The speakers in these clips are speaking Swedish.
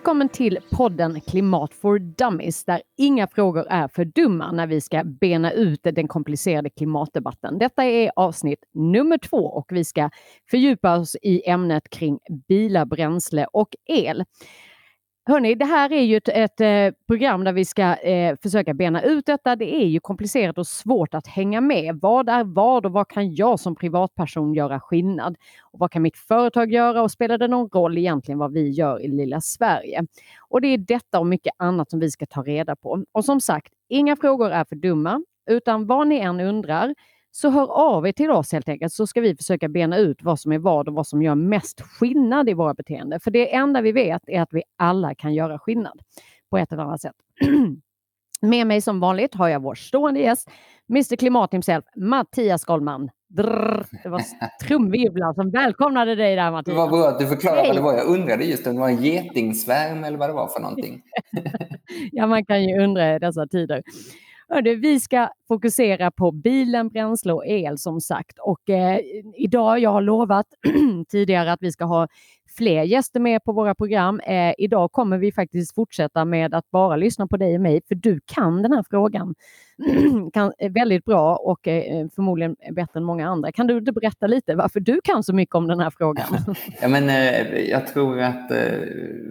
Välkommen till podden Klimat for Dummies där inga frågor är för dumma när vi ska bena ut den komplicerade klimatdebatten. Detta är avsnitt nummer två och vi ska fördjupa oss i ämnet kring bilar, bränsle och el. Hörni, det här är ju ett, ett eh, program där vi ska eh, försöka bena ut detta. Det är ju komplicerat och svårt att hänga med. Vad är vad och vad kan jag som privatperson göra skillnad? Och vad kan mitt företag göra och spelar det någon roll egentligen vad vi gör i lilla Sverige? Och det är detta och mycket annat som vi ska ta reda på. Och som sagt, inga frågor är för dumma, utan vad ni än undrar så hör av er till oss helt enkelt så ska vi försöka bena ut vad som är vad och vad som gör mest skillnad i våra beteenden. För det enda vi vet är att vi alla kan göra skillnad på ett eller annat sätt. Med mig som vanligt har jag vår stående gäst, Mr Klimat himself, Mattias Goldman. Drrr, det var trumvirvlar som välkomnade dig där Mattias. Vad bra att du förklarade vad det var. Jag undrade just om det var en getingsvärm eller vad det var för någonting. ja, man kan ju undra i dessa tider. Hörde, vi ska fokusera på bilen, bränsle och el som sagt. Och eh, idag, jag har lovat tidigare att vi ska ha fler gäster med på våra program. Eh, idag kommer vi faktiskt fortsätta med att bara lyssna på dig och mig, för du kan den här frågan kan, eh, väldigt bra och eh, förmodligen bättre än många andra. Kan du inte berätta lite varför du kan så mycket om den här frågan? ja, men, eh, jag tror att eh,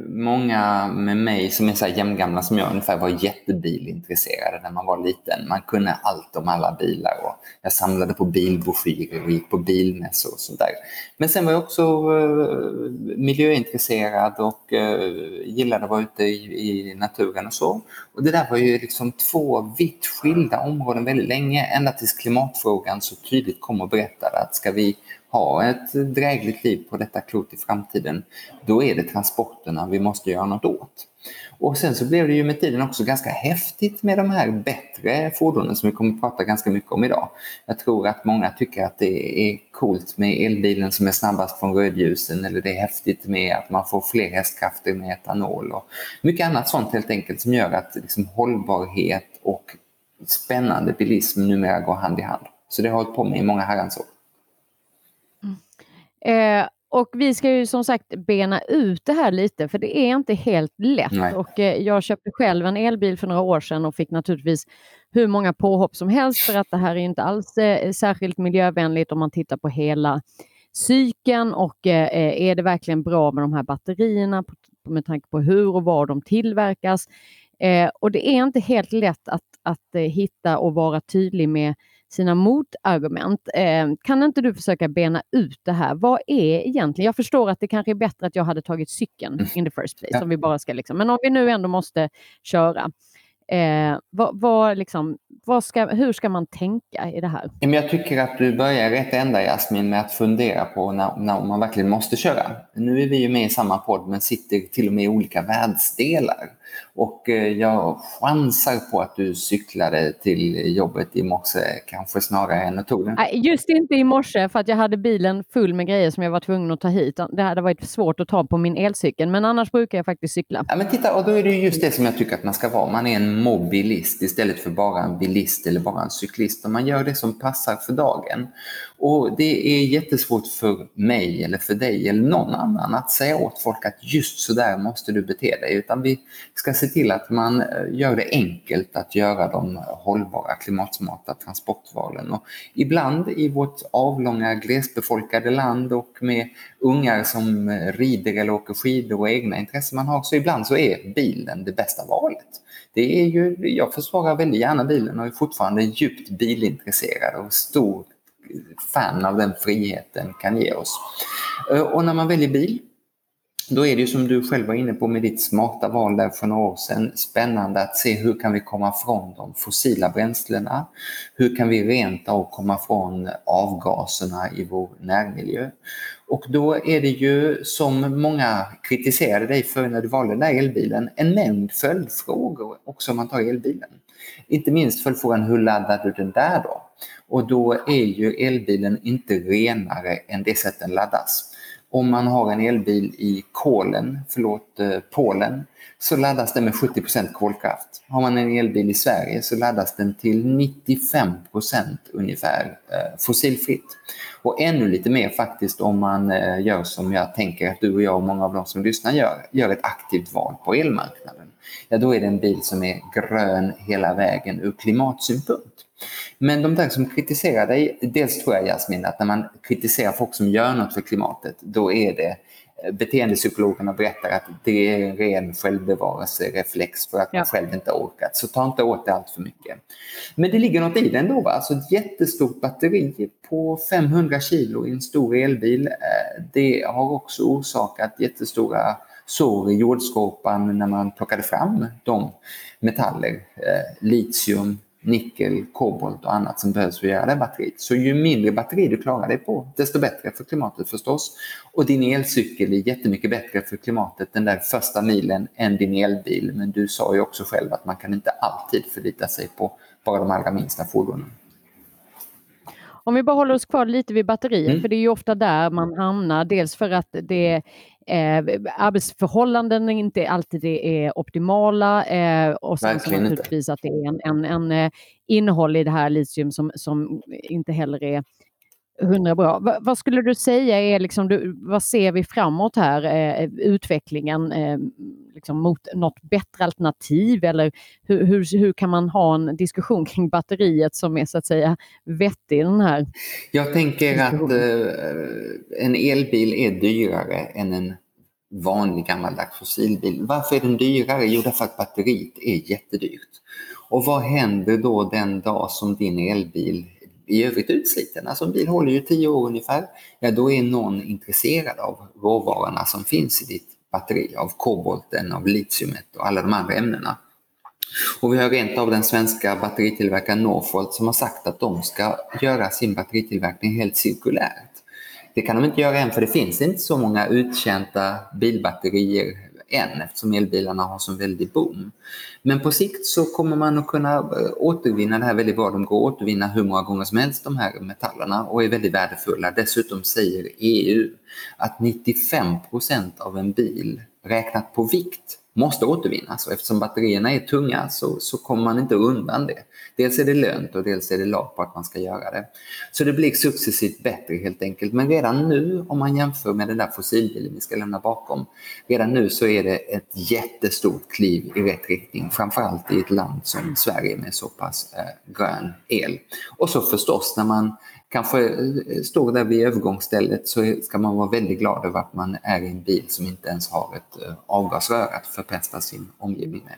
många med mig som är så här jämngamla som jag ungefär var jättebilintresserade när man var liten. Man kunde allt om alla bilar och jag samlade på bilbroschyrer och gick på bilmässor och sånt där. Men sen var jag också eh, miljöintresserad och eh, gillade att vara ute i, i, naturen och så. Och det där var ju liksom två vitt skilda områden väldigt länge, ända tills klimatfrågan så tydligt kom och berättade att ska vi ha ett drägligt liv på detta klot i framtiden, då är det transporterna vi måste göra något åt. Och sen så blev det ju med tiden också ganska häftigt med de här bättre fordonen som vi kommer att prata ganska mycket om idag. Jag tror att många tycker att det är coolt med elbilen som är snabbast från rödljusen eller det är häftigt med att man får fler hästkrafter med etanol och mycket annat sånt helt enkelt som gör att liksom hållbarhet och spännande bilism numera går hand i hand. Så det har jag hållit på med i många herrans år. Eh, och vi ska ju som sagt bena ut det här lite för det är inte helt lätt. Nej. Och eh, jag köpte själv en elbil för några år sedan och fick naturligtvis hur många påhopp som helst för att det här är inte alls eh, särskilt miljövänligt om man tittar på hela cykeln och eh, är det verkligen bra med de här batterierna på, med tanke på hur och var de tillverkas. Eh, och det är inte helt lätt att, att eh, hitta och vara tydlig med sina motargument. Eh, kan inte du försöka bena ut det här? Vad är egentligen... Jag förstår att det kanske är bättre att jag hade tagit cykeln mm. in the first place, ja. om vi bara ska liksom. Men om vi nu ändå måste köra. Eh, vad, vad, liksom, vad ska, hur ska man tänka i det här? Jag tycker att du börjar rätt ända Jasmin med att fundera på när, när man verkligen måste köra. Nu är vi ju med i samma podd men sitter till och med i olika världsdelar. Och eh, jag chansar på att du cyklade till jobbet i morse, kanske snarare än att tog den. Just inte i morse för att jag hade bilen full med grejer som jag var tvungen att ta hit. Det hade varit svårt att ta på min elcykel, men annars brukar jag faktiskt cykla. Ja, men titta, och då är det just det som jag tycker att man ska vara. Man är en mobilist istället för bara en bilist eller bara en cyklist. Och man gör det som passar för dagen. Och det är jättesvårt för mig eller för dig eller någon annan att säga åt folk att just så där måste du bete dig. Utan vi ska se till att man eh, gör det enkelt att göra de hållbara klimatsmarta transportvalen. Och ibland i vårt avlånga glesbefolkade land och med ungar som eh, rider eller åker skidor och egna intressen man har så ibland så är bilen det bästa valet. Det är ju, jag försvarar väldigt gärna bilen och är fortfarande djupt bilintresserad och stor fan av den friheten kan ge oss. Eh, och när man väljer bil då är det ju som du själv var inne på med ditt smarta val där för några år sedan spännande att se hur kan vi komma från de fossila bränslena? Hur kan vi rent av komma från avgaserna i vår närmiljö? Och då är det ju som många kritiserade dig för när du valde den där elbilen, en mängd följdfrågor också om man tar elbilen. Inte minst följdfrågan hur laddar du den där då? Och då är ju elbilen inte renare än det sätt den laddas. Om man har en elbil i Kolen, förlåt, eh, Polen så laddas den med 70% kolkraft. Har man en elbil i Sverige så laddas den till 95% ungefär eh, fossilfritt. Och ännu lite mer faktiskt om man eh, gör som jag tänker att du och jag och många av de som lyssnar gör, gör ett aktivt val på elmarknaden. Ja, då är det en bil som är grön hela vägen ur klimatsynpunkt. Men de där som kritiserar dig, dels tror jag Jasmin att när man kritiserar folk som gör något för klimatet, då är det eh, beteendepsykologerna berättar att det är en ren självbevarelsereflex för att ja. man själv inte orkat. Så ta inte åt det allt för mycket. Men det ligger något i det ändå. Va? Alltså ett jättestort batteri på 500 kilo i en stor elbil, eh, det har också orsakat jättestora sår i jordskorpan när man plockade fram de metaller, eh, litium, nickel, kobolt och annat som behövs för att göra det batteriet. Så ju mindre batteri du klarar dig på, desto bättre för klimatet förstås. Och din elcykel är jättemycket bättre för klimatet den där första milen än din elbil. Men du sa ju också själv att man kan inte alltid förlita sig på bara de allra minsta fordonen. Om vi bara håller oss kvar lite vid batteriet, mm. för det är ju ofta där man hamnar. Dels för att det eh, arbetsförhållanden inte alltid är optimala eh, och sen så naturligtvis att det är en, en, en eh, innehåll i det här litium som, som inte heller är hundra bra. Va, vad skulle du säga är liksom, du, vad ser vi framåt här, eh, utvecklingen eh, liksom mot något bättre alternativ eller hur, hur, hur, kan man ha en diskussion kring batteriet som är så att säga vettig den här Jag tänker att eh, en elbil är dyrare än en vanlig gammaldags fossilbil. Varför är den dyrare? Jo, därför att batteriet är jättedyrt. Och vad händer då den dag som din elbil i övrigt utsliten. Alltså en bil håller ju tio år ungefär. Ja, då är någon intresserad av råvarorna som finns i ditt batteri, av kobolten, av litiumet och alla de andra ämnena. Och vi har rent av den svenska batteritillverkaren Northvolt som har sagt att de ska göra sin batteritillverkning helt cirkulärt. Det kan de inte göra än för det finns inte så många uttjänta bilbatterier än eftersom elbilarna har sån väldig boom. Men på sikt så kommer man att kunna eh, återvinna det här väldigt bra. De går att återvinna hur många gånger som helst de här metallerna och är väldigt värdefulla. Dessutom säger EU att 95% av en bil räknat på vikt måste återvinnas och eftersom batterierna är tunga så, så kommer man inte undan det. Dels är det lönt och dels är det lag på att man ska göra det. Så det blir successivt bättre helt enkelt. Men redan nu om man jämför med den där fossilbilen vi ska lämna bakom, redan nu så är det ett jättestort kliv i rätt riktning, framförallt i ett land som Sverige med så pass eh, grön el. Och så förstås när man kanske eh, står där vid övergångsstället så ska man vara väldigt glad över att man är i en bil som inte ens har ett eh, avgasrör att förpesta sin omgivning med.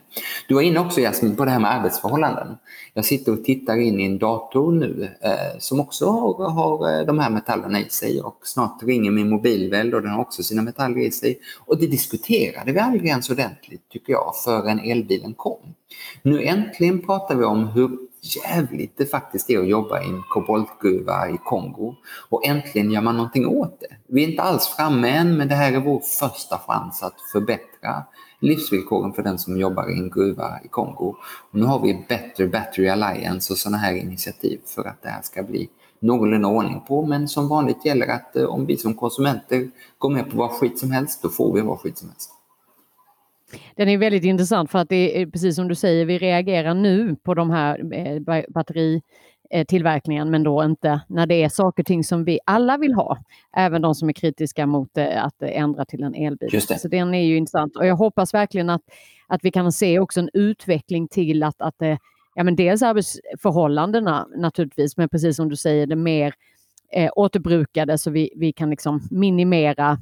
Du var inne också Jasmin på det här med arbetsförhållanden. Jag sitter och tittar in i en dator nu eh, som också har, har eh, de här metallerna i sig och snart ringer min mobilväld och den har också sina metaller i sig. Och det diskuterade vi aldrig ens ordentligt tycker jag förrän elbilen kom. Nu äntligen pratar vi om hur jävligt det faktiskt är att jobba i en koboltgruva i Kongo. Och äntligen gör man någonting åt det. Vi är inte alls framme än, men det här är vår första chans att förbättra livsvillkoren för den som jobbar i en gruva i Kongo. Och nu har vi Better Battery Alliance och sådana här initiativ för att det här ska bli någorlunda ordning på. Men som vanligt gäller att eh, om vi som konsumenter går med på vad skit som helst, då får vi vad skit som helst. Den är väldigt intressant för att det är precis som du säger, vi reagerar nu på de här eh, batteritillverkningen men då inte när det är saker och ting som vi alla vill ha. Även de som är kritiska mot eh, att ändra till en elbil. Så den är ju intressant och jag hoppas verkligen att, att vi kan se också en utveckling till att, att eh, ja, men dels arbetsförhållandena naturligtvis, men precis som du säger, det mer eh, återbrukade så vi, vi kan liksom minimera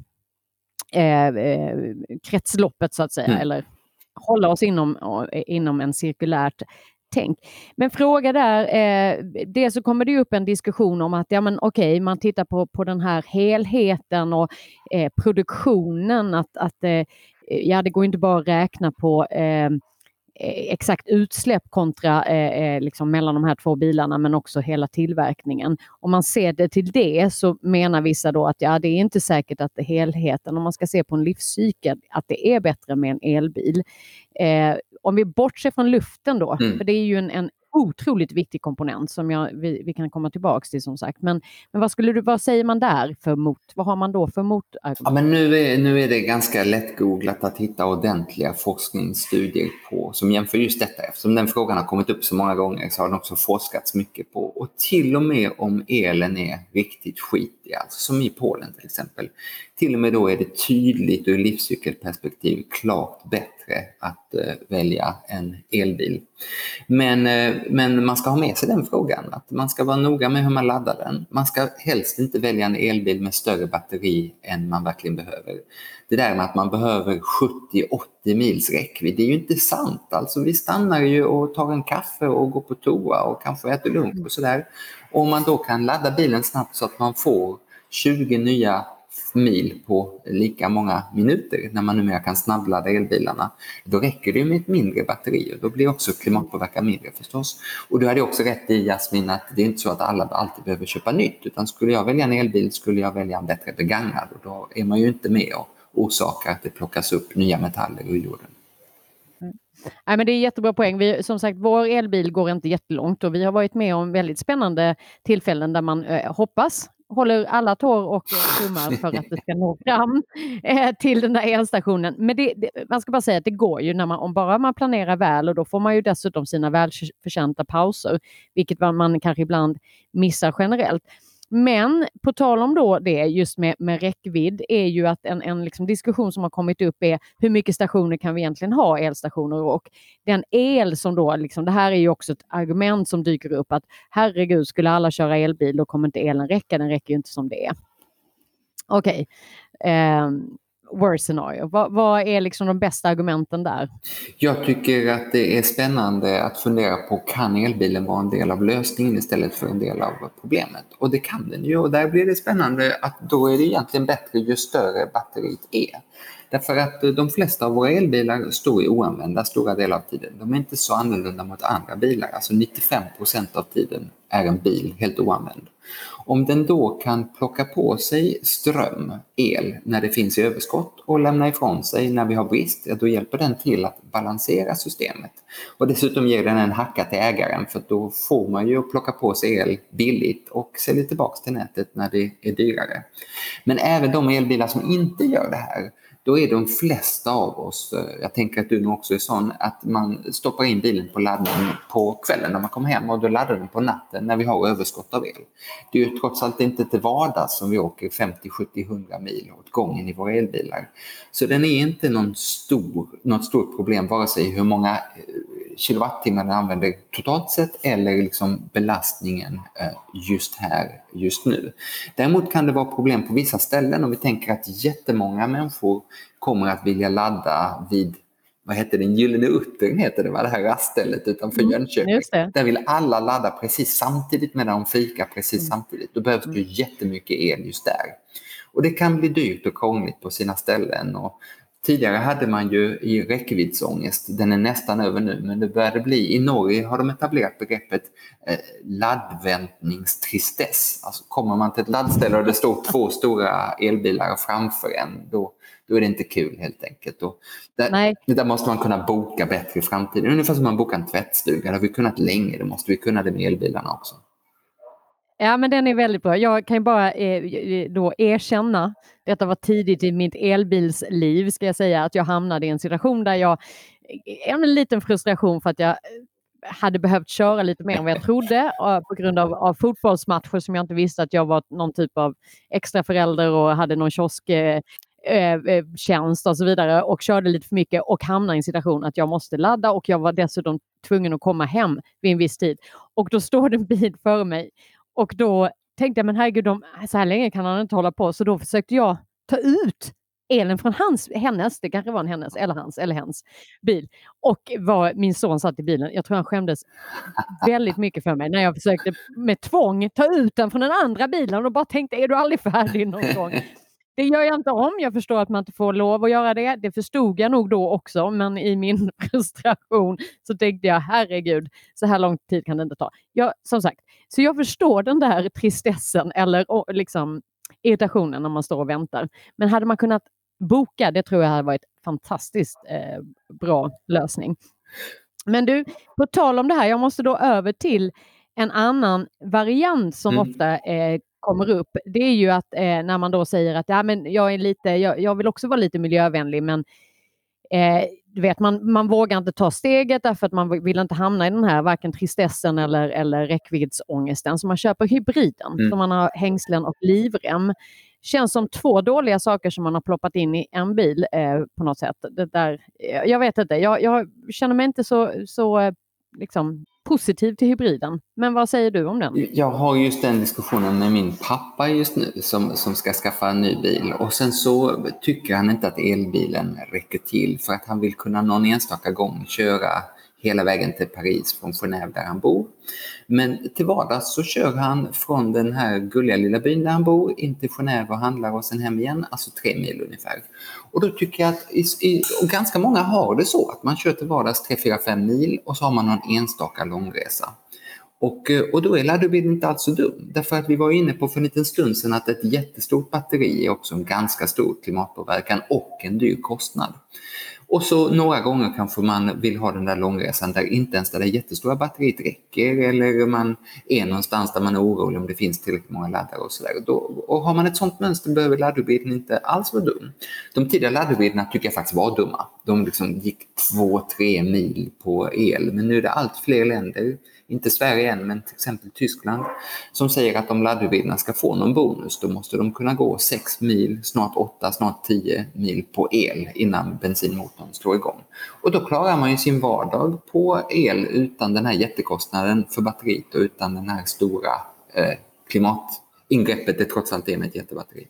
eh, eh, kretsloppet så att säga, mm. eller hålla oss inom, inom en cirkulärt tänk. Men fråga där, eh, det så kommer det upp en diskussion om att ja men okej, man tittar på, på den här helheten och eh, produktionen, att, att eh, ja det går inte bara att räkna på Eh, exakt utsläpp kontra eh, eh, liksom mellan de här två bilarna men också hela tillverkningen. Om man ser det till det så menar vissa då att ja, det är inte säkert att helheten, om man ska se på en livscykel, att det är bättre med en elbil. Eh, om vi bortser från luften då, mm. för det är ju en, en otroligt viktig komponent som jag, vi, vi kan komma tillbaka till som sagt. Men, men vad, skulle du, vad säger man där för mot? Vad har man då för motargument? Ja, men nu, är, nu är det ganska lättgooglat att hitta ordentliga forskningsstudier på som jämför just detta. Eftersom den frågan har kommit upp så många gånger så har den också forskats mycket på. Och till och med om elen är riktigt skitig, alltså som i Polen till exempel, till och med då är det tydligt ur livscykelperspektiv klart bättre att eh, välja en elbil. Men, eh, men man ska ha med sig den frågan, att man ska vara noga med hur man laddar den. Man ska helst inte välja en elbil med större batteri än man verkligen behöver. Det där med att man behöver 70-80 mils räckvidd, det är ju inte sant. Alltså, vi stannar ju och tar en kaffe och går på toa och kanske äter lunch och sådär. Om man då kan ladda bilen snabbt så att man får 20 nya mil på lika många minuter när man numera kan snabbladda elbilarna, då räcker det med ett mindre batteri och då blir också klimatpåverkan mindre förstås. Och du hade också rätt i Jasmin att det är inte så att alla alltid behöver köpa nytt utan skulle jag välja en elbil skulle jag välja en bättre begagnad och då är man ju inte med och orsakar att det plockas upp nya metaller ur jorden. Mm. Nej, men det är jättebra poäng. Vi, som sagt, vår elbil går inte jättelångt och vi har varit med om väldigt spännande tillfällen där man eh, hoppas håller alla tår och tummar för att det ska nå fram eh, till den där elstationen. Men det, det, man ska bara säga att det går ju när man, om bara man planerar väl och då får man ju dessutom sina välförtjänta pauser, vilket man kanske ibland missar generellt. Men på tal om då det just med, med räckvidd är ju att en, en liksom diskussion som har kommit upp är hur mycket stationer kan vi egentligen ha, elstationer och den el som då, liksom, det här är ju också ett argument som dyker upp att herregud, skulle alla köra elbil då kommer inte elen räcka, den räcker ju inte som det är. Okej, okay. Um, worst scenario? Vad, vad, är liksom de bästa argumenten där? Jag tycker att det är spännande att fundera på kan elbilen vara en del av lösningen istället för en del av problemet? Och det kan den ju och där blir det spännande att då är det egentligen bättre ju större batteriet är. Därför att eh, de flesta av våra elbilar står i oanvända stora delar av tiden. De är inte så annorlunda mot andra bilar. Alltså 95% av tiden är en bil helt oanvänd. Om den då kan plocka på sig ström, el, när det finns i överskott och lämna ifrån sig när vi har brist, ja, då hjälper den till att balansera systemet. Och dessutom ger den en hacka till ägaren för då får man ju plocka på sig el billigt och sälja tillbaka till nätet när det är dyrare. Men även de elbilar som inte gör det här, då är de flesta av oss, eh, jag tänker att du nog också är sån, att man stoppar in bilen på laddning på kvällen när man kommer hem och då laddar den på natten när vi har överskott av el. Det är ju trots allt inte till vardags som vi åker 50, 70, 100 mil åt gången i våra elbilar. Så den är inte någon stor, något stort problem vare sig hur många eh, kilowattimmar den använder totalt sett eller liksom belastningen eh, just här, just nu. Däremot kan det vara problem på vissa ställen om vi tänker att jättemånga människor kommer att vilja ladda vid vad heter den, Gyllene Uttern heter det, va? det här raststället utanför mm, Jönköping. Där vill alla ladda precis samtidigt medan de fikar precis mm. samtidigt. Då behövs det mm. jättemycket el just där. Och det kan bli dyrt och krångligt på sina ställen. Och Tidigare hade man ju i räckviddsångest, den är nästan över nu, men det började bli, i Norge har de etablerat begreppet eh, laddväntningstristess. Alltså kommer man till ett laddställe och det står två stora elbilar framför en, då, då är det inte kul helt enkelt. Och där, där måste man kunna boka bättre i framtiden. Ungefär som man bokar en tvättstuga, det har vi kunnat länge, då måste vi kunna det med elbilarna också. Ja, men den är väldigt bra. Jag kan ju bara eh, då erkänna, detta var tidigt i mitt elbilsliv, ska jag säga, att jag hamnade i en situation där jag, eh, en liten frustration för att jag eh, hade behövt köra lite mer än vad jag trodde på grund av, av fotbollsmatcher som jag inte visste att jag var någon typ av extra förälder och hade någon kiosk eh, tjänst och så vidare och körde lite för mycket och hamnade i en situation att jag måste ladda och jag var dessutom tvungen att komma hem vid en viss tid. Och då står det en bil före mig och då tänkte jag, men herregud, de, så här länge kan han inte hålla på. Så då försökte jag ta ut elen från hans, hennes, det kanske var en hennes eller hans eller hens bil. Och var, min son satt i bilen. Jag tror han skämdes väldigt mycket för mig när jag försökte med tvång ta ut den från den andra bilen och bara tänkte, är du aldrig färdig någon gång? Det gör jag inte om. Jag förstår att man inte får lov att göra det. Det förstod jag nog då också, men i min frustration så tänkte jag herregud, så här lång tid kan det inte ta. Jag, som sagt, så jag förstår den där tristessen eller liksom irritationen när man står och väntar. Men hade man kunnat boka, det tror jag hade varit fantastiskt eh, bra lösning. Men du, på tal om det här, jag måste då över till en annan variant som mm. ofta eh, kommer upp. Det är ju att eh, när man då säger att ja, men jag, är lite, jag, jag vill också vara lite miljövänlig men eh, du vet, man, man vågar inte ta steget därför att man vill inte hamna i den här varken tristessen eller, eller räckviddsångesten. Så man köper hybriden, mm. så man har hängslen och livrem. Känns som två dåliga saker som man har ploppat in i en bil eh, på något sätt. Det där, jag vet inte, jag, jag känner mig inte så, så eh, liksom, positiv till hybriden. Men vad säger du om den? Jag har just den diskussionen med min pappa just nu som, som ska skaffa en ny bil och sen så tycker han inte att elbilen räcker till för att han vill kunna någon enstaka gång köra hela vägen till Paris från Genève där han bor. Men till vardags så kör han från den här gulliga lilla byn där han bor in till Genève och handlar och sen hem igen, alltså tre mil ungefär. Och då tycker jag att, i, och ganska många har det så, att man kör till vardags 3, 4, 5 mil och så har man någon enstaka långresa. Och, eh, och då är laddhybriden inte alls så dum. Därför att vi var inne på för en liten stund sedan att ett jättestort batteri är också en ganska stor klimatpåverkan och en dyr kostnad. Och så några gånger kanske man vill ha den där långresan där inte ens det där jättestora batteriet räcker eller man är någonstans där man är orolig om det finns tillräckligt många laddare och sådär. Och har man ett sånt mönster behöver laddhybriden inte alls vara dum. De tidigare laddhybriderna tycker jag faktiskt var dumma. De liksom gick två, tre mil på el men nu är det allt fler länder inte Sverige än, men till exempel Tyskland, som säger att om laddhybriderna ska få någon bonus, då måste de kunna gå sex mil, snart åtta, snart tio mil på el innan bensinmotorn slår igång. Och då klarar man ju sin vardag på el utan den här jättekostnaden för batteriet och utan den här stora eh, klimatingreppet det trots allt är med ett jättebatteri.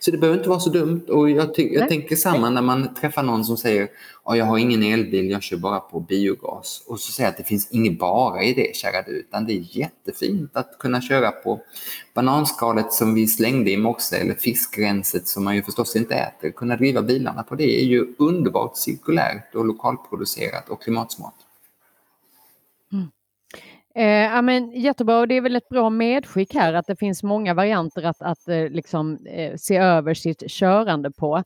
Så det behöver inte vara så dumt och jag, jag tänker samma när man träffar någon som säger att jag har ingen elbil, jag kör bara på biogas. Och så säger jag att det finns inget bara i det, kära du, utan det är jättefint att kunna köra på bananskalet som vi slängde i morse eller fiskrenset som man ju förstås inte äter. Kunna driva bilarna på det är ju underbart cirkulärt och lokalproducerat och klimatsmart. Eh, ja, men jättebra och det är väl ett bra medskick här att det finns många varianter att, att eh, liksom, eh, se över sitt körande på.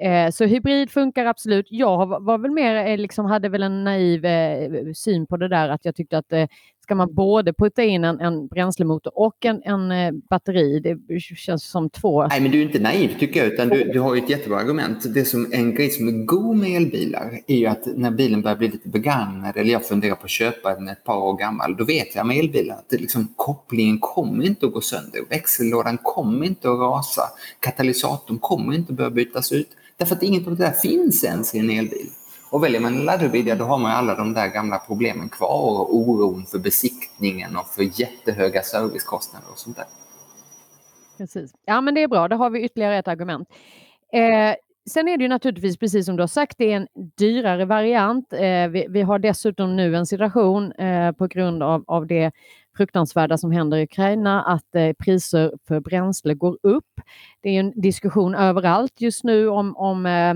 Eh, så hybrid funkar absolut. Jag var väl mer, eh, liksom, hade väl en naiv eh, syn på det där att jag tyckte att eh, ska man både putta in en, en bränslemotor och en, en eh, batteri, det känns som två... Nej, men du är inte naiv tycker jag, utan du, du har ett jättebra argument. Det som, en grej som är god med elbilar är ju att när bilen börjar bli lite begagnad eller jag funderar på att köpa den ett par år gammal, då vet jag med elbilar att det liksom, kopplingen kommer inte att gå sönder, växellådan kommer inte att rasa, katalysatorn kommer inte att behöva bytas ut. Därför att inget av det där finns ens i en elbil. Och väljer man en laddhybrid, ja, då har man alla de där gamla problemen kvar och oron för besiktningen och för jättehöga servicekostnader och sånt där. Precis. Ja, men det är bra. Då har vi ytterligare ett argument. Eh, sen är det ju naturligtvis, precis som du har sagt, det är en dyrare variant. Eh, vi, vi, har dessutom nu en situation eh, på grund av, av det fruktansvärda som händer i Ukraina, att eh, priser för bränsle går upp. Det är en diskussion överallt just nu om, om eh,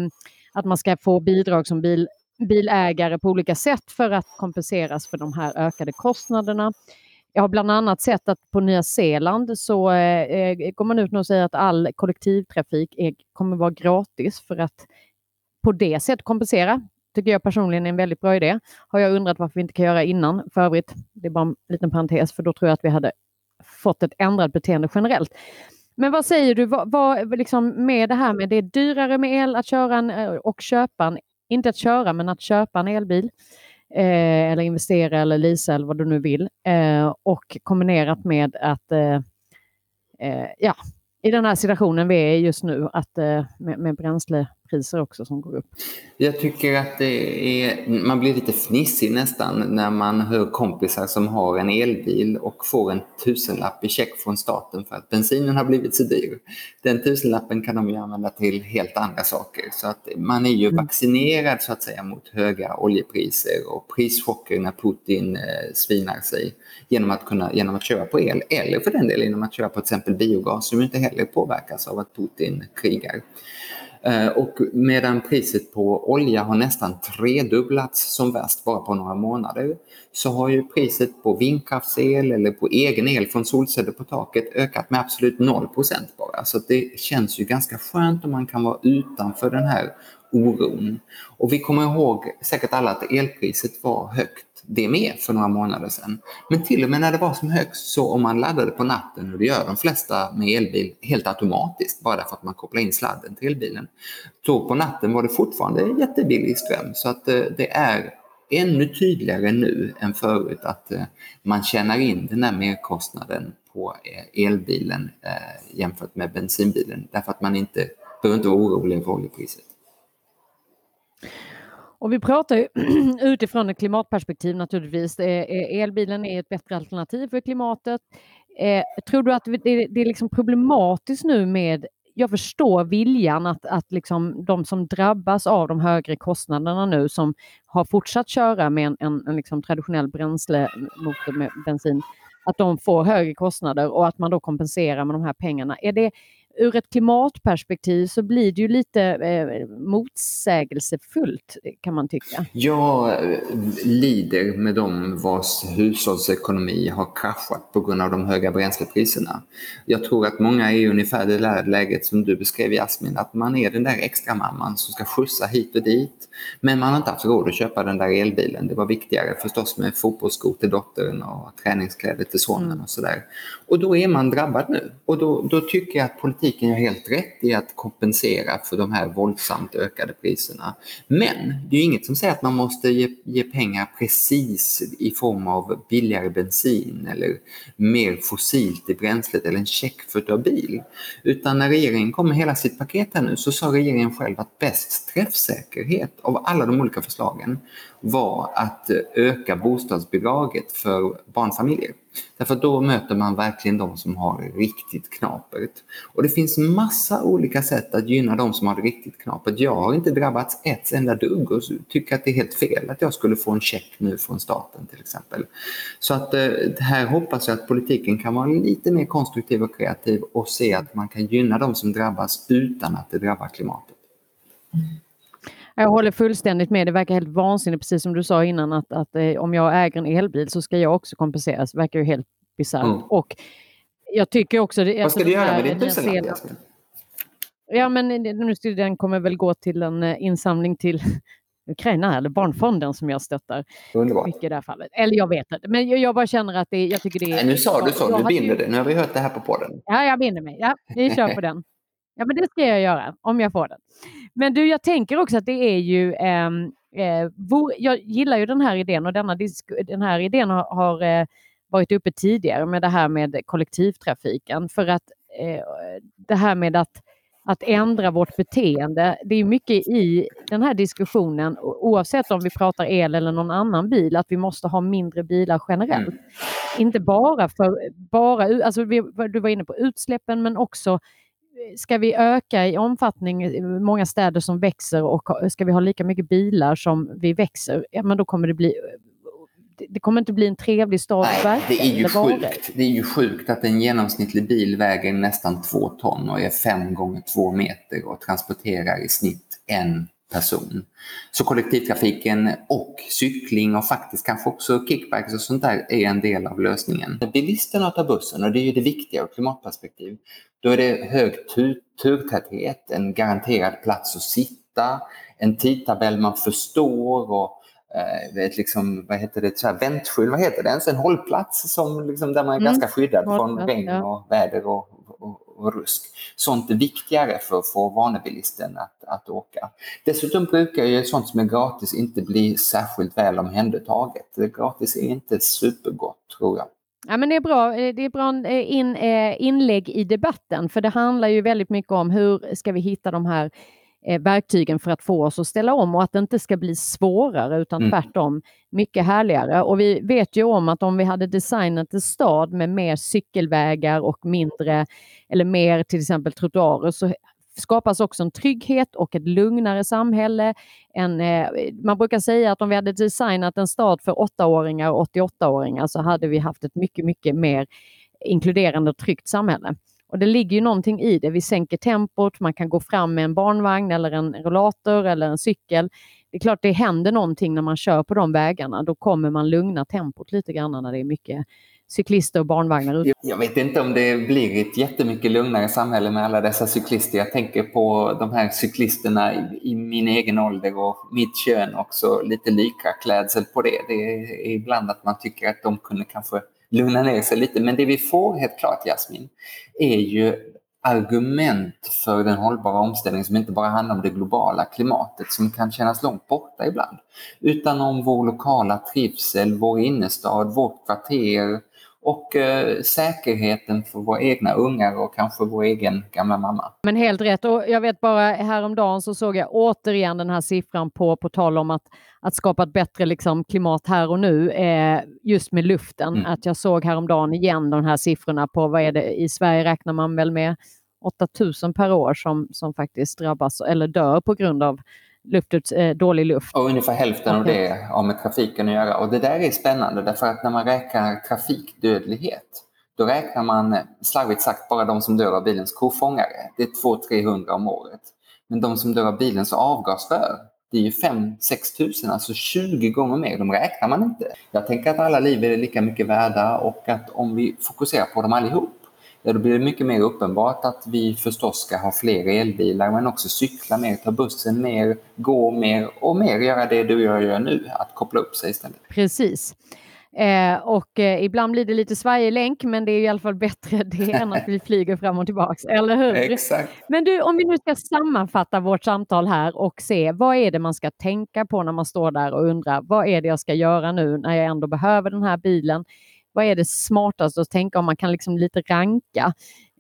att man ska få bidrag som bil, bilägare på olika sätt för att kompenseras för de här ökade kostnaderna. Jag har bland annat sett att på Nya Zeeland så eh, eh går man ut och säger att all kollektivtrafik är, kommer vara gratis för att på det sättet kompensera. tycker jag personligen är en väldigt bra idé. Har jag undrat varför vi inte kan göra innan. För övrigt, det är bara en liten parentes, för då tror jag att vi hade fått ett ändrat beteende generellt. Men vad säger du, vad, vad, liksom med det här med det är dyrare med el att köra en, eh, och köpa en, inte att köra men att köpa en elbil eh, eller investera eller leasa eller vad du nu vill. Eh, och kombinerat med att eh, eh ja, i den här situationen vi är just nu att eh, med, med bränsle priser också som går upp. Jag tycker att det är, man blir lite fnissig nästan när man hör kompisar som har en elbil och får en tusenlapp i check från staten för att bensinen har blivit så dyr. Den tusenlappen kan de ju använda till helt andra saker. Så att man är ju mm. vaccinerad så att säga mot höga oljepriser och prischocker när Putin eh, svinar sig genom att, kunna, genom att köra på el eller för den delen genom att köra på till exempel biogas som inte heller påverkas av att Putin krigar. Eh, och medan priset på olja har nästan tredubblats som värst bara på några månader så har ju priset på vindkraftsel eller på egen el från solceller på taket ökat med absolut 0 bara. Så det känns ju ganska skönt om man kan vara utanför den här oron. Och vi kommer ihåg säkert alla att elpriset var högt det med för några månader sedan. Men till och med när det var som högst så om man laddade på natten, och det gör de flesta med elbil helt automatiskt, bara därför att man kopplar in sladden till elbilen. Så på natten var det fortfarande jättebillig ström. Så att eh, det är ännu tydligare nu än förut att eh, man tjänar in den här merkostnaden på eh, elbilen jämfört med bensinbilen. Därför att man inte behöver inte vara orolig för oljepriset. Och vi pratar ju utifrån ett klimatperspektiv naturligtvis. Eh, eh, elbilen är ett bättre alternativ för klimatet. Eh, tror du att det är liksom problematiskt nu med jag förstår viljan att, att liksom de som drabbas av de högre kostnaderna nu som har fortsatt köra med en, en, en liksom traditionell bränslemotor med bensin, att de får högre kostnader och att man då kompenserar med de här pengarna. Är det, ur ett klimatperspektiv så blir det ju lite eh, motsägelsefullt kan man tycka. Jag lider med dem vars hushållsekonomi har kraschat på grund av de höga bränslepriserna. Jag tror att många är i ungefär det läget som du beskrev Jasmin, att man är den där extra mamman som ska skjutsa hit och dit. Men man har inte haft råd att köpa den där elbilen. Det var viktigare förstås med fotbollsskor till dottern och träningskläder till sonen mm. och sådär. Och då är man drabbad nu. Och då, då tycker jag att politiken gör helt rätt i att kompensera för de här våldsamt ökade priserna. Men det är inget som säger att man måste ge, ge pengar precis i form av billigare bensin eller mer fossilt i bränslet eller en check för att bil. Utan när regeringen kom med hela sitt paket här nu så sa regeringen själv att bäst träffsäkerhet av alla de olika förslagen var att eh, öka bostadsbidraget för barnfamiljer. Därför då möter man verkligen de som har riktigt knapert. Och det finns massa olika sätt att gynna de som har det riktigt knapert. Jag har inte drabbats ett enda dugg och tycker att det är helt fel att jag skulle få en check nu från staten till exempel. Så att eh, här hoppas jag att politiken kan vara lite mer konstruktiv och kreativ och se att man kan gynna de som drabbas utan att det drabbar klimatet. Jag håller fullständigt med. Det verkar helt vansinnigt, precis som du sa innan, att, att eh, om jag äger en elbil så ska jag också kompenseras. Det verkar ju helt bisarrt. Mm. Och jag tycker också... Det, Vad ska du göra med din tusenlapp? Ja, men nu den kommer väl gå till en uh, insamling till Ukraina eller Barnfonden som jag stöttar. Underbart. Mycket i det här fallet. Eller jag vet inte, men jag, bara känner att det, jag tycker det är... Nej, nu sa du så, du binder det. Nu har vi hört det här på podden. Ja, jag binder mig. Ja, vi kör på den. Ja, men det ska jag göra om jag får den. Men du, jag tänker också att det är ju... Eh, eh, jag gillar ju den här idén och denna den här idén har, har eh, varit uppe tidigare med det här med kollektivtrafiken. För att eh, det här med att, att ändra vårt beteende, det är mycket i den här diskussionen oavsett om vi pratar el eller någon annan bil, att vi måste ha mindre bilar generellt. Mm. Inte bara för, bara, alltså vi, du var inne på utsläppen men också ska vi öka i omfattning många städer som växer och ska vi ha lika mycket bilar som vi växer, ja men då kommer det bli det kommer inte bli en trevlig stad Nej, det är ju sjukt. Det är ju sjukt att en genomsnittlig bil väger nästan två ton och är fem gånger två meter och transporterar i snitt en person. Så kollektivtrafiken och cykling och faktiskt kanske också kickbikes och sånt där är en del av lösningen. Bilisterna tar bussen och det är ju det viktiga ur klimatperspektiv. Då är det hög tur turtäthet, en garanterad plats att sitta, en tidtabell man förstår och eh, vet liksom, vad heter det, så här vad heter det ens? En hållplats som, liksom, där man är mm. ganska skyddad från regn och väder och, och, och, rusk. Sånt är viktigare för att få vanebilisten att, att åka. Dessutom brukar ju sånt som är gratis inte bli särskilt väl omhändertaget. Gratis är inte supergott tror jag. Ja, men det är bra, eh, det är bra eh, in, eh, inlägg i debatten, för det handlar ju väldigt mycket om hur ska vi hitta de här verktygen för att få oss att ställa om och att det inte ska bli svårare utan mm. tvärtom mycket härligare. Och vi vet ju om att om vi hade designat en stad med mer cykelvägar och mindre eller mer till exempel trottoarer så skapas också en trygghet och ett lugnare samhälle. En, eh, man brukar säga att om vi hade designat en stad för 8-åringar och 88-åringar så hade vi haft ett mycket, mycket mer inkluderande och tryggt samhälle. Och det ligger ju någonting i det. Vi sänker tempot, man kan gå fram med en barnvagn eller en rollator eller en cykel. Det är klart det händer någonting när man kör på de vägarna. Då kommer man lugna tempot lite grann när det är mycket cyklister och barnvagnar. Jag vet inte om det blir ett jättemycket lugnare samhälle med alla dessa cyklister. Jag tänker på de här cyklisterna i, i min egen ålder och mitt kön också, lite lika klädsel på det. Det är ibland att man tycker att de kunde kanske lugna ner sig lite. Men det vi får helt klart, Jasmin, är ju argument för den hållbara omställningen som inte bara handlar om det globala klimatet som kan kännas långt borta ibland, utan om vår lokala trivsel, vår innerstad, vårt kvarter och eh, säkerheten för våra egna ungar och kanske vår egen gamla mamma. Men helt rätt och jag vet bara häromdagen så såg jag återigen den här siffran på, på tal om att, att skapa ett bättre liksom, klimat här och nu eh, just med luften. Mm. Att jag såg häromdagen igen de här siffrorna på vad är det i Sverige räknar man väl med 8000 per år som, som faktiskt drabbas eller dör på grund av luftuts, eh, dålig luft. Och ungefär hälften av det har med trafiken att göra. Och det där är spännande därför att när man räknar trafikdödlighet då räknar man slarvigt sagt bara de som dör av bilens kofångare. Det är 200-300 om året. Men de som dör av bilens avgasrör, det är ju 5-6 tusen, alltså 20 gånger mer. De räknar man inte. Jag tänker att alla liv är lika mycket värda och att om vi fokuserar på dem allihop ja, då blir det mycket mer uppenbart att vi förstås ska ha fler elbilar men också cykla mer, ta bussen mer, gå mer och mer göra det du och jag gör nu, att koppla upp sig istället. Precis. Eh, och eh, ibland blir det lite Sverigelänk, men det är i alla fall bättre det än att vi flyger fram och tillbaks, eller hur? Exakt. Men du, om vi nu ska sammanfatta vårt samtal här och se vad är det man ska tänka på när man står där och undrar vad är det jag ska göra nu när jag ändå behöver den här bilen? Vad är det smartaste att tänka om man kan liksom lite ranka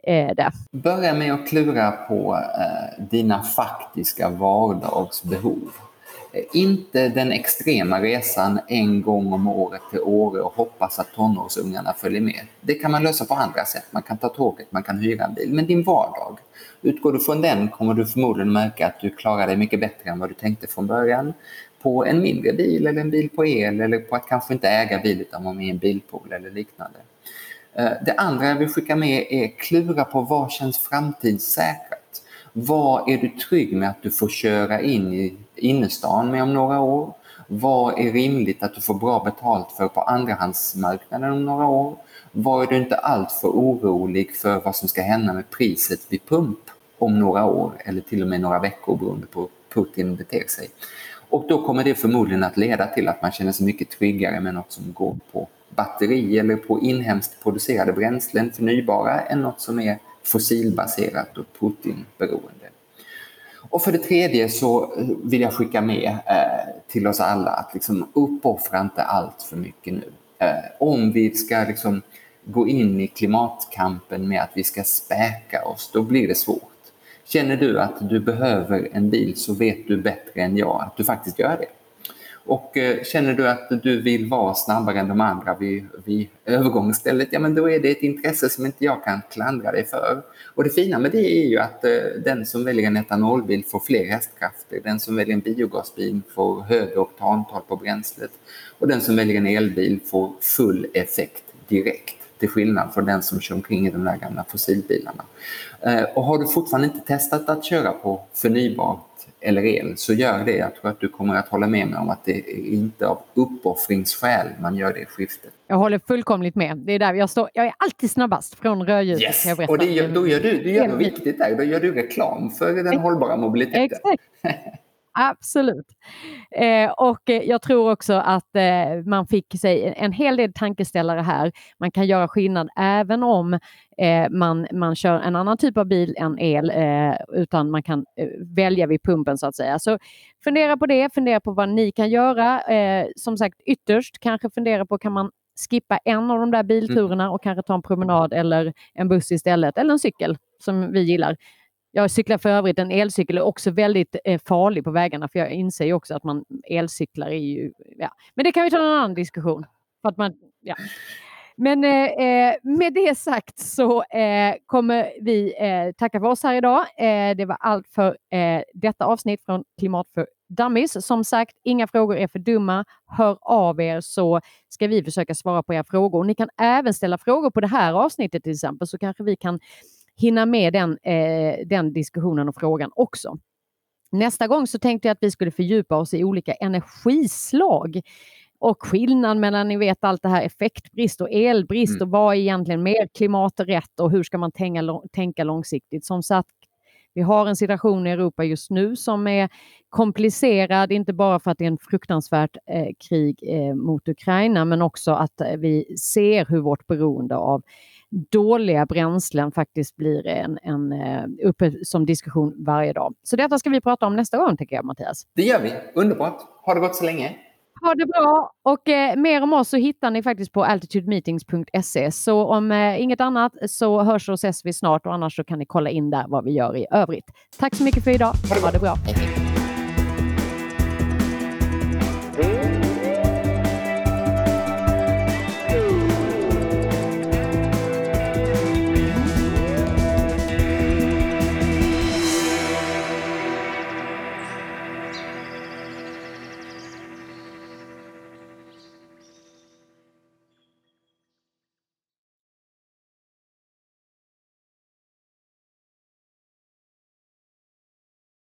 eh, det? Börja med att klura på eh, dina faktiska vardagsbehov. Eh, inte den extrema resan en gång om året till Åre och hoppas att tonårsungarna följer med. Det kan man lösa på andra sätt. Man kan ta tåget, man kan hyra en bil. Men din vardag, utgår du från den kommer du förmodligen märka att du klarar dig mycket bättre än vad du tänkte från början på en mindre bil eller en bil på el eller på att kanske inte äga bil utan vara med i en bilpool eller liknande. Eh, det andra jag vill skicka med är klura på vad känns framtidssäkrat? Vad är du trygg med att du får köra in i innerstan med om några år? Vad är rimligt att du får bra betalt för på andrahandsmarknaden om några år? Var är du inte alltför orolig för vad som ska hända med priset vid pump om några år eller till och med några veckor beroende på hur Putin beter sig? Och då kommer det förmodligen att leda till att man känner sig mycket tryggare med något som går på batteri eller på inhemskt producerade bränslen, förnybara, än något som är fossilbaserat och Putin-beroende. Och för det tredje så eh, vill jag skicka med eh, till oss alla att liksom uppoffra inte allt för mycket nu. Eh, om vi ska liksom gå in i klimatkampen med att vi ska späka oss, då blir det svårt. Känner du att du behöver en bil så vet du bättre än jag att du faktiskt gör det. Och eh, känner du att du vill vara snabbare än de andra vid, vid övergångsstället, ja men då är det ett intresse som inte jag kan klandra dig för. Och det fina med det är ju att eh, den som väljer en etanolbil får fler hästkrafter, den som väljer en biogasbil får högre oktantal på bränslet och den som väljer en elbil får full effekt direkt till skillnad från den som kör omkring i de där gamla fossilbilarna. Eh, och har du fortfarande inte testat att köra på förnybart eller el så gör det. Jag tror att du kommer att hålla med mig om att det är inte av uppoffringsskäl man gör det skiftet. Jag håller fullkomligt med. Det är där jag står. Jag är alltid snabbast från rödljuset. Yes. Och det gör, då gör du, det gör något viktigt där. Då gör du reklam för den hållbara mobiliteten. Exakt. Absolut. Eh, och eh, jag tror också att eh, man fick sig en hel del tankeställare här. Man kan göra skillnad även om eh, man, man kör en annan typ av bil än el, eh, utan man kan eh, välja vid pumpen så att säga. Så fundera på det, fundera på vad ni kan göra. som sagt, ytterst kanske fundera på kan man skippa en av de där bilturerna och kanske ta en promenad eller en buss istället, eller en cykel som vi gillar. Jag cyklar för övrigt en elcykel och är också väldigt eh, farlig på vägarna för jag inser ju också att man elcyklar är ju... Ja. Men det kan vi ta en annan diskussion. För att man, ja. Men eh, eh med det sagt så eh, kommer vi eh, tacka för oss här idag. Eh, det var allt för eh, detta avsnitt från Klimat för Dummies. Som sagt, inga frågor är för dumma. Hör av er så ska vi försöka svara på era frågor. Ni kan även ställa frågor på det här avsnittet till exempel så kanske vi kan hinna med den, eh, den diskussionen och frågan också. Nästa gång så tänkte jag att vi skulle fördjupa oss i olika energislag och skillnad mellan ni vet allt det här effektbrist och elbrist Mm. och vad är egentligen mer klimaträtt och hur ska man tänka, tänka långsiktigt. Som sagt, vi har en situation i Europa just nu som är komplicerad, inte bara för att det är en fruktansvärt eh, krig eh, mot Ukraina, men också att eh, vi ser hur vårt beroende av dåliga bränslen faktiskt blir en, en, eh, uppe som diskussion varje dag. Så detta ska vi prata om nästa gång, tycker jag, Mattias. Det gör vi. Underbart. Har det gått så länge? Ha det bra! Och eh, mer om oss så hittar ni faktiskt på altitudemeetings.se. Så om eh, inget annat så hörs och ses vi snart och annars så kan ni kolla in där vad vi gör i övrigt. Tack så mycket för idag. Ha det Ha det bra.